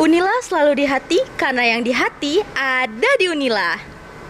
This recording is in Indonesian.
Unila selalu di hati karena yang di hati ada di Unila.